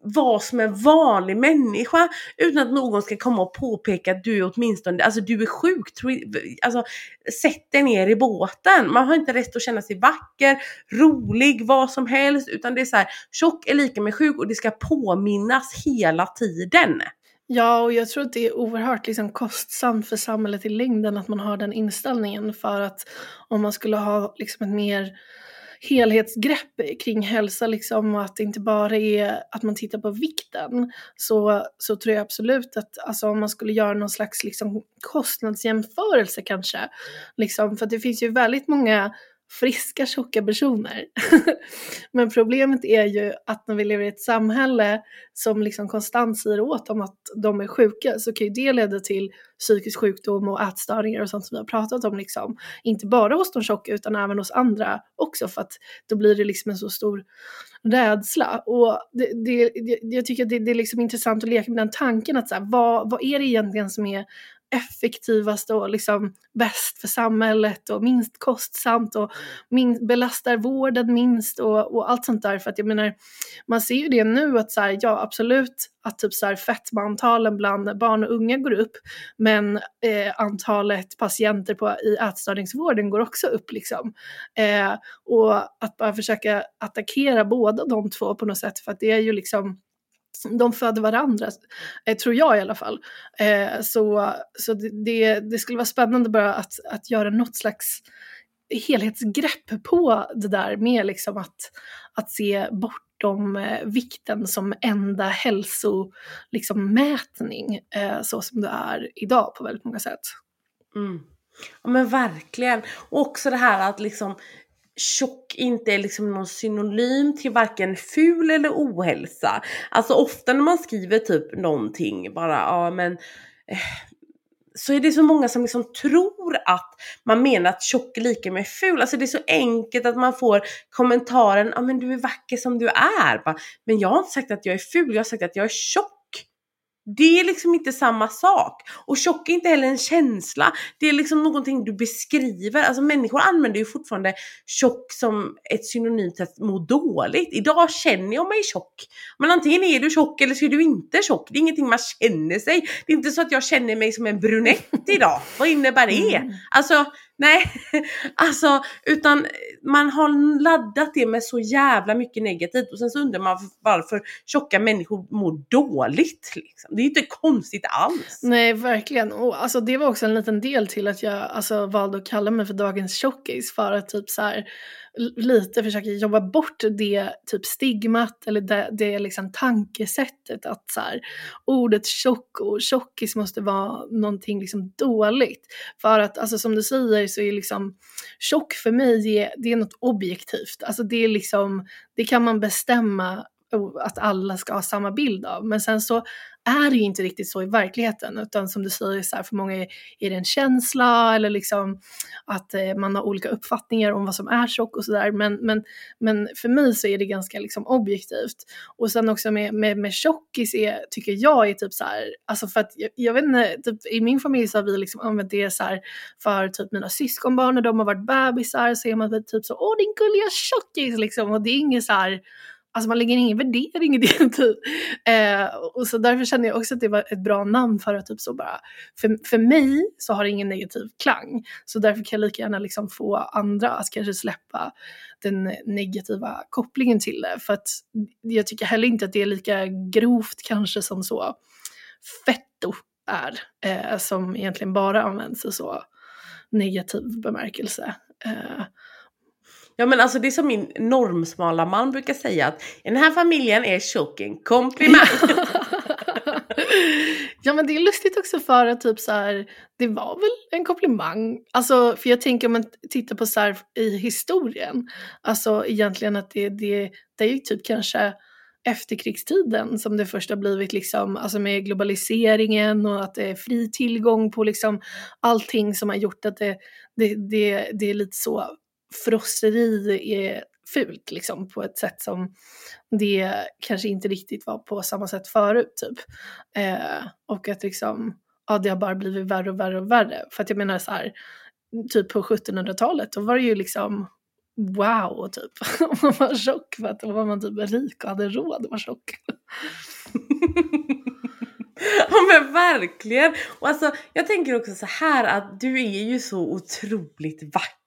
Speaker 1: vad som är vanlig människa utan att någon ska komma och påpeka att du är åtminstone, alltså du är sjuk, alltså sätt dig ner i båten. Man har inte rätt att känna sig vacker, rolig, vad som helst utan det är så här, tjock är lika med sjuk och det ska påminnas hela tiden.
Speaker 2: Ja, och jag tror att det är oerhört liksom, kostsamt för samhället i längden att man har den inställningen för att om man skulle ha liksom, ett mer helhetsgrepp kring hälsa liksom och att det inte bara är att man tittar på vikten så, så tror jag absolut att alltså, om man skulle göra någon slags liksom, kostnadsjämförelse kanske, liksom, för det finns ju väldigt många friska tjocka personer. Men problemet är ju att när vi lever i ett samhälle som liksom konstant säger åt dem att de är sjuka så kan ju det leda till psykisk sjukdom och ätstörningar och sånt som vi har pratat om liksom. Inte bara hos de tjocka utan även hos andra också för att då blir det liksom en så stor rädsla. Och det, det, jag tycker att det, det, är liksom intressant att leka med den tanken att så här, vad, vad är det egentligen som är effektivast och liksom bäst för samhället och minst kostsamt och minst, belastar vården minst och, och allt sånt där. För att jag menar, man ser ju det nu att så här, ja absolut att typ så här fetmaantalen bland barn och unga går upp men eh, antalet patienter på, i ätstörningsvården går också upp liksom. Eh, och att bara försöka attackera båda de två på något sätt för att det är ju liksom de föder varandra, eh, tror jag i alla fall. Eh, så så det, det skulle vara spännande bara att, att göra något slags helhetsgrepp på det där med liksom att, att se bortom eh, vikten som enda hälsomätning liksom, mätning, så som det är idag på väldigt många sätt.
Speaker 1: Mm. Ja men verkligen. Och också det här att liksom tjock inte är liksom någon synonym till varken ful eller ohälsa. Alltså ofta när man skriver typ någonting bara, ja men eh, så är det så många som liksom tror att man menar att tjock är lika med ful. Alltså det är så enkelt att man får kommentaren, ja men du är vacker som du är. Men jag har inte sagt att jag är ful, jag har sagt att jag är tjock. Det är liksom inte samma sak. Och tjock är inte heller en känsla. Det är liksom någonting du beskriver. Alltså människor använder ju fortfarande tjock som ett synonymt till att må dåligt. Idag känner jag mig tjock. Men antingen är du tjock eller så är du inte tjock. Det är ingenting man känner sig. Det är inte så att jag känner mig som en brunett idag. Vad innebär det? Mm. Alltså Nej, alltså utan man har laddat det med så jävla mycket negativt och sen så undrar man varför tjocka människor mår dåligt. Liksom. Det är inte konstigt alls.
Speaker 2: Nej, verkligen. Och alltså, det var också en liten del till att jag alltså, valde att kalla mig för dagens tjockis för att typ så här lite försöker jobba bort det typ stigmat eller det, det liksom tankesättet att så här, ordet tjock och tjockis måste vara någonting liksom dåligt. För att alltså som du säger så är liksom tjock för mig det, det är något objektivt. Alltså det är liksom, det kan man bestämma att alla ska ha samma bild av. Men sen så är det ju inte riktigt så i verkligheten utan som du säger så här, för många är, det en känsla eller liksom att eh, man har olika uppfattningar om vad som är tjock och sådär men, men, men för mig så är det ganska liksom objektivt. Och sen också med, med, med tjockis är, tycker jag är typ så här, alltså för att jag, jag vet inte, typ, i min familj så har vi liksom använt det så här för typ mina syskonbarn när de har varit bebisar så är man typ så åh din gulliga tjockis liksom och det är inget så här Alltså man lägger ingen värdering i det typ. Eh, och så därför känner jag också att det var ett bra namn för att typ så bara, för, för mig så har det ingen negativ klang. Så därför kan jag lika gärna liksom få andra att kanske släppa den negativa kopplingen till det. För att jag tycker heller inte att det är lika grovt kanske som så fetto är. Eh, som egentligen bara används i så negativ bemärkelse. Eh,
Speaker 1: Ja men alltså det är som min normsmala man brukar säga att den här familjen är tjock en komplimang.
Speaker 2: ja men det är lustigt också för att typ så här, det var väl en komplimang. Alltså för jag tänker om man tittar på så här i historien, alltså egentligen att det, det, det är ju typ kanske efterkrigstiden som det först har blivit liksom, alltså med globaliseringen och att det är fri tillgång på liksom allting som har gjort att det, det, det, det är lite så frosseri är fult liksom på ett sätt som det kanske inte riktigt var på samma sätt förut typ. Eh, och att liksom, ja det har bara blivit värre och värre och värre. För att jag menar så här, typ på 1700-talet då var det ju liksom wow typ. man var tjock för att då var man typ rik och hade råd att vara tjock.
Speaker 1: ja men verkligen! Och alltså jag tänker också så här att du är ju så otroligt vacker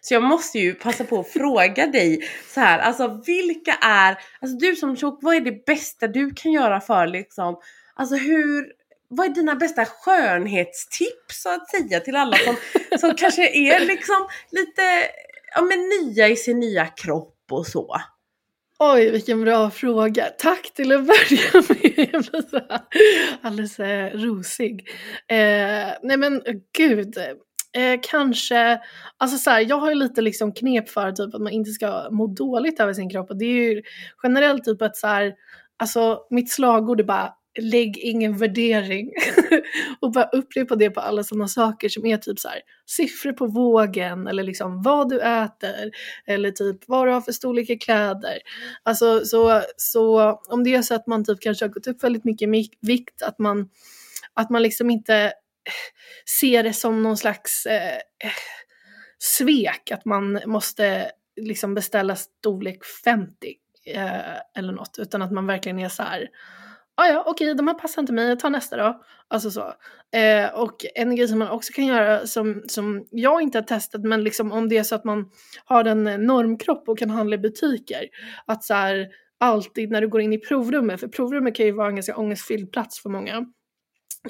Speaker 1: så jag måste ju passa på att fråga dig så här, alltså vilka är, alltså du som tjock, vad är det bästa du kan göra för liksom, alltså hur, vad är dina bästa skönhetstips så att säga till alla som, som kanske är liksom lite, ja men nya i sin nya kropp och så?
Speaker 2: Oj, vilken bra fråga. Tack till att börja med. Jag blir så alldeles eh, rosig. Eh, nej men gud, Eh, kanske, alltså så här, jag har ju lite liksom knep för typ att man inte ska må dåligt över sin kropp och det är ju generellt typ att så här, alltså mitt slagord är bara lägg ingen värdering och bara upprepa det på alla sådana saker som är typ så här, siffror på vågen eller liksom vad du äter eller typ vad du har för storlek i kläder. Alltså så, så om det är så att man typ kanske har gått upp väldigt mycket i vikt, att man, att man liksom inte se det som någon slags eh, svek att man måste liksom beställa storlek 50 eh, eller något, utan att man verkligen är så här ah, ja, okej, okay, de här passar inte mig, jag tar nästa då. Alltså så. Eh, och en grej som man också kan göra som, som jag inte har testat, men liksom om det är så att man har en normkropp och kan handla i butiker, att så här, alltid när du går in i provrummet, för provrummet kan ju vara en ganska ångestfylld plats för många,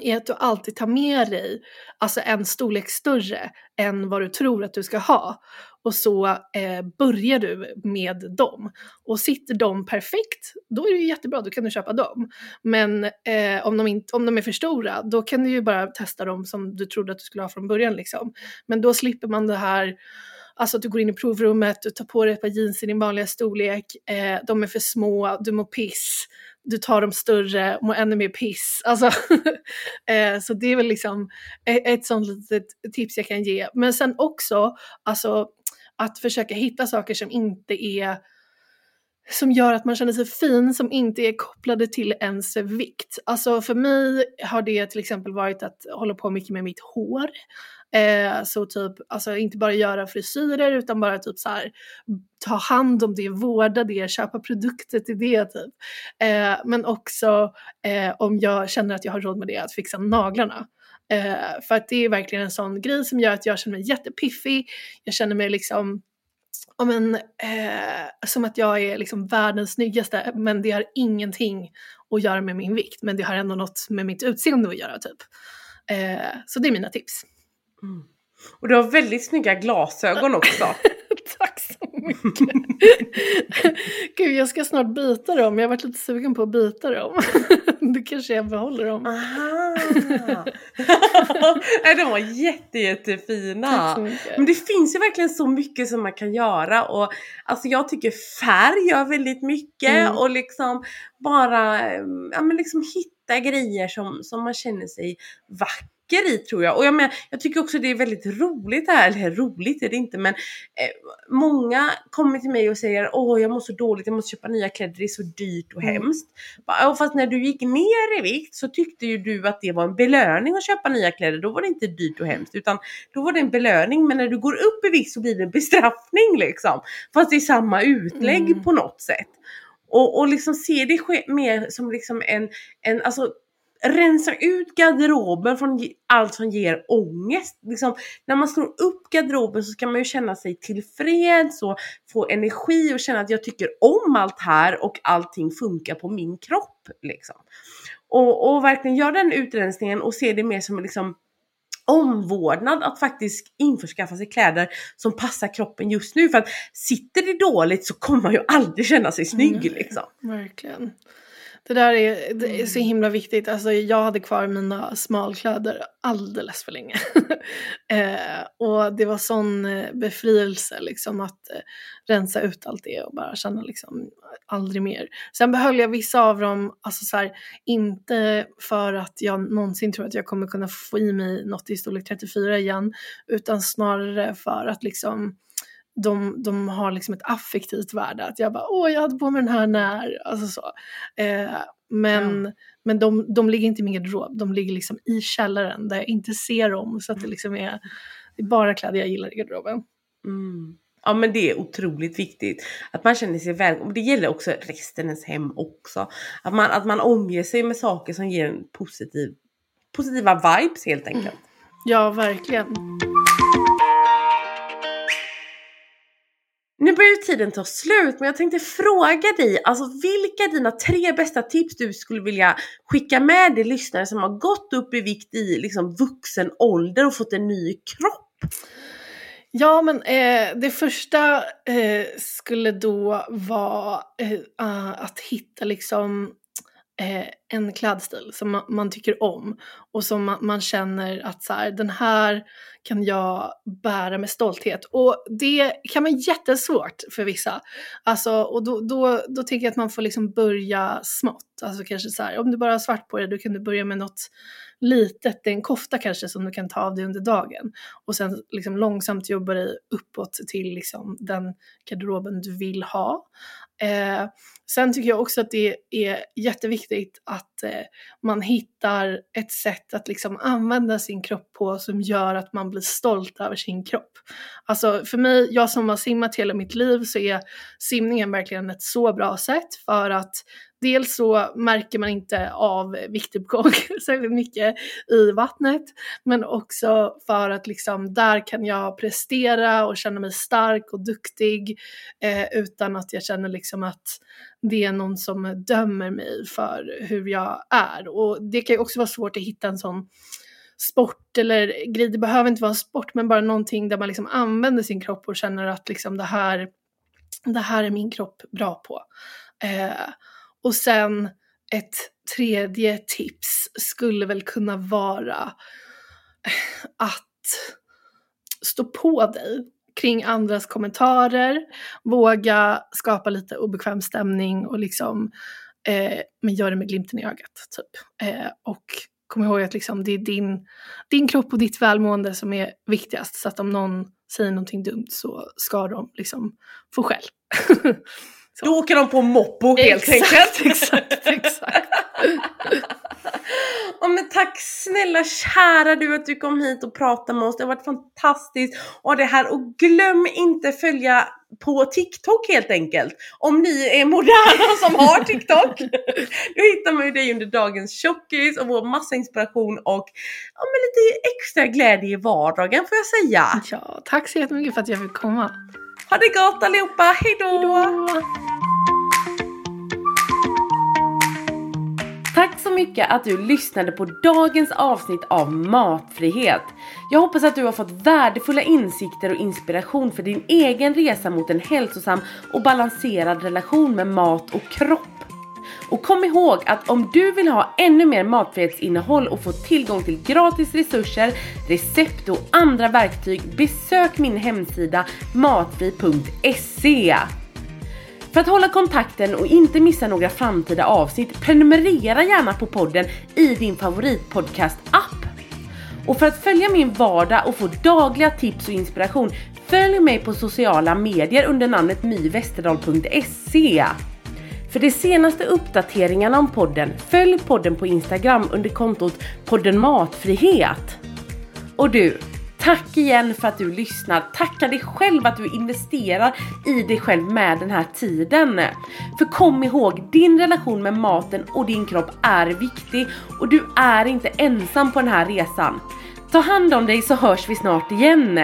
Speaker 2: är att du alltid tar med dig alltså en storlek större än vad du tror att du ska ha. Och så eh, börjar du med dem. Och sitter de perfekt, då är det ju jättebra, då kan du köpa dem. Men eh, om, de inte, om de är för stora, då kan du ju bara testa dem som du trodde att du skulle ha från början. Liksom. Men då slipper man det här Alltså att du går in i provrummet, du tar på dig ett par jeans i din vanliga storlek, eh, de är för små, du mår piss, du tar de större, mår ännu mer piss. Alltså, eh, så det är väl liksom ett, ett sånt litet tips jag kan ge. Men sen också, alltså att försöka hitta saker som inte är som gör att man känner sig fin som inte är kopplade till ens vikt. Alltså för mig har det till exempel varit att hålla på mycket med mitt hår. Eh, så typ, alltså inte bara göra frisyrer utan bara typ så här, ta hand om det, vårda det, köpa produkter till det typ. Eh, men också eh, om jag känner att jag har råd med det, att fixa naglarna. Eh, för att det är verkligen en sån grej som gör att jag känner mig jättepiffig, jag känner mig liksom om en, eh, som att jag är liksom världens snyggaste men det har ingenting att göra med min vikt men det har ändå något med mitt utseende att göra typ. Eh, så det är mina tips.
Speaker 1: Mm. Och du har väldigt snygga glasögon också.
Speaker 2: Tack så mycket. Gud, jag ska snart byta dem. Jag har varit lite sugen på att byta dem. Då kanske jag behåller dem.
Speaker 1: Aha. de var jätte, jättefina. Men det finns ju verkligen så mycket som man kan göra och alltså jag tycker färg gör väldigt mycket mm. och liksom bara ja, men liksom hitta grejer som, som man känner sig vacker vacker i tror jag. Och jag, men, jag tycker också det är väldigt roligt här, eller roligt är det inte men eh, många kommer till mig och säger åh jag mår så dåligt, jag måste köpa nya kläder, det är så dyrt och mm. hemskt. Bara, fast när du gick ner i vikt så tyckte ju du att det var en belöning att köpa nya kläder, då var det inte dyrt och hemskt utan då var det en belöning men när du går upp i vikt så blir det en bestraffning liksom. Fast det är samma utlägg mm. på något sätt. Och, och liksom se det mer som liksom en, en alltså rensa ut garderoben från allt som ger ångest. Liksom, när man slår upp garderoben så ska man ju känna sig tillfreds och få energi och känna att jag tycker om allt här och allting funkar på min kropp. Liksom. Och, och verkligen göra den utrensningen och se det mer som liksom omvårdnad att faktiskt införskaffa sig kläder som passar kroppen just nu. För att sitter det dåligt så kommer man ju aldrig känna sig snygg mm, liksom.
Speaker 2: Verkligen. Det där är, det är så mm. himla viktigt. Alltså, jag hade kvar mina smalkläder alldeles för länge. eh, och det var sån eh, befrielse liksom att eh, rensa ut allt det och bara känna liksom aldrig mer. Sen behöll jag vissa av dem, alltså så här, inte för att jag någonsin tror att jag kommer kunna få i mig något i storlek 34 igen, utan snarare för att liksom de, de har liksom ett affektivt värde. Att jag bara, åh jag hade på mig den här när, alltså så. Eh, men ja. men de, de ligger inte i min garderob, de ligger liksom i källaren där jag inte ser dem. Så att det liksom är, det är bara kläder jag gillar i garderoben.
Speaker 1: Mm. Ja men det är otroligt viktigt. Att man känner sig välkommen. Det gäller också resten ens hem också. Att man, att man omger sig med saker som ger en positiv, positiva vibes helt enkelt. Mm.
Speaker 2: Ja verkligen.
Speaker 1: Nu börjar ju tiden ta slut men jag tänkte fråga dig, alltså vilka är dina tre bästa tips du skulle vilja skicka med de lyssnare som har gått upp i vikt i liksom vuxen ålder och fått en ny kropp?
Speaker 2: Ja men eh, det första eh, skulle då vara eh, att hitta liksom eh, en klädstil som man, man, tycker om och som man, man, känner att så här, den här kan jag bära med stolthet. Och det kan vara jättesvårt för vissa. Alltså, och då, då, då tänker jag att man får liksom börja smått. Alltså kanske så här, om du bara har svart på dig, då kan du börja med något litet, det är en kofta kanske som du kan ta av dig under dagen. Och sen liksom långsamt jobba dig uppåt till liksom den garderoben du vill ha. Eh, sen tycker jag också att det är jätteviktigt att eh, man hittar ett sätt att liksom använda sin kropp på som gör att man blir stolt över sin kropp. Alltså för mig, jag som har simmat hela mitt liv så är simningen verkligen ett så bra sätt för att dels så märker man inte av viktuppgång särskilt mycket i vattnet, men också för att liksom där kan jag prestera och känna mig stark och duktig eh, utan att jag känner liksom att det är någon som dömer mig för hur jag är. Och det kan ju också vara svårt att hitta en sån sport eller grej, det behöver inte vara en sport men bara någonting där man liksom använder sin kropp och känner att liksom det här, det här är min kropp bra på. Eh, och sen ett tredje tips skulle väl kunna vara eh, att stå på dig kring andras kommentarer, våga skapa lite obekväm stämning och liksom, eh, men gör det med glimten i ögat. Typ. Eh, och kom ihåg att liksom, det är din, din kropp och ditt välmående som är viktigast. Så att om någon säger någonting dumt så ska de liksom få skäll.
Speaker 1: Så. Då åker de på moppo helt enkelt.
Speaker 2: Exakt, exakt.
Speaker 1: oh, men tack snälla kära du att du kom hit och pratade med oss. Det har varit fantastiskt. Och det här och glöm inte följa på TikTok helt enkelt. Om ni är moderna som har TikTok. Då hittar man ju dig under dagens tjockis och vår massa inspiration och ja, men lite extra glädje i vardagen får jag säga.
Speaker 2: Ja, tack så jättemycket för att jag fick komma.
Speaker 1: Ha det gott allihopa, hejdå! hejdå. Tack så mycket att du lyssnade på dagens avsnitt av Matfrihet. Jag hoppas att du har fått värdefulla insikter och inspiration för din egen resa mot en hälsosam och balanserad relation med mat och kropp. Och kom ihåg att om du vill ha ännu mer matfrihetsinnehåll och få tillgång till gratis resurser, recept och andra verktyg, besök min hemsida matfri.se. För att hålla kontakten och inte missa några framtida avsnitt, prenumerera gärna på podden i din favoritpodcast-app. Och för att följa min vardag och få dagliga tips och inspiration, följ mig på sociala medier under namnet myvesterdal.se. För de senaste uppdateringarna om podden, följ podden på Instagram under kontot podden matfrihet. Och du, Tack igen för att du lyssnar. Tacka dig själv att du investerar i dig själv med den här tiden. För kom ihåg, din relation med maten och din kropp är viktig och du är inte ensam på den här resan. Ta hand om dig så hörs vi snart igen.